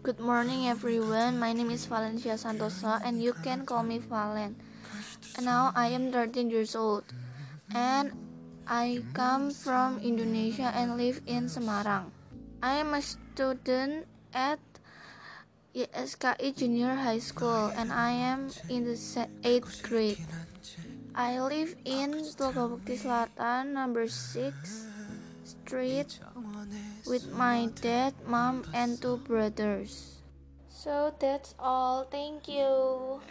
Good morning, everyone. My name is Valencia Santosa, and you can call me Valen. Now I am 13 years old, and I come from Indonesia and live in Semarang. I am a student at YSKI Junior High School, and I am in the 8th grade. I live in Tolgabukti Selatan, number 6 Street, with my dad, mom, and two brothers. So that's all. Thank you.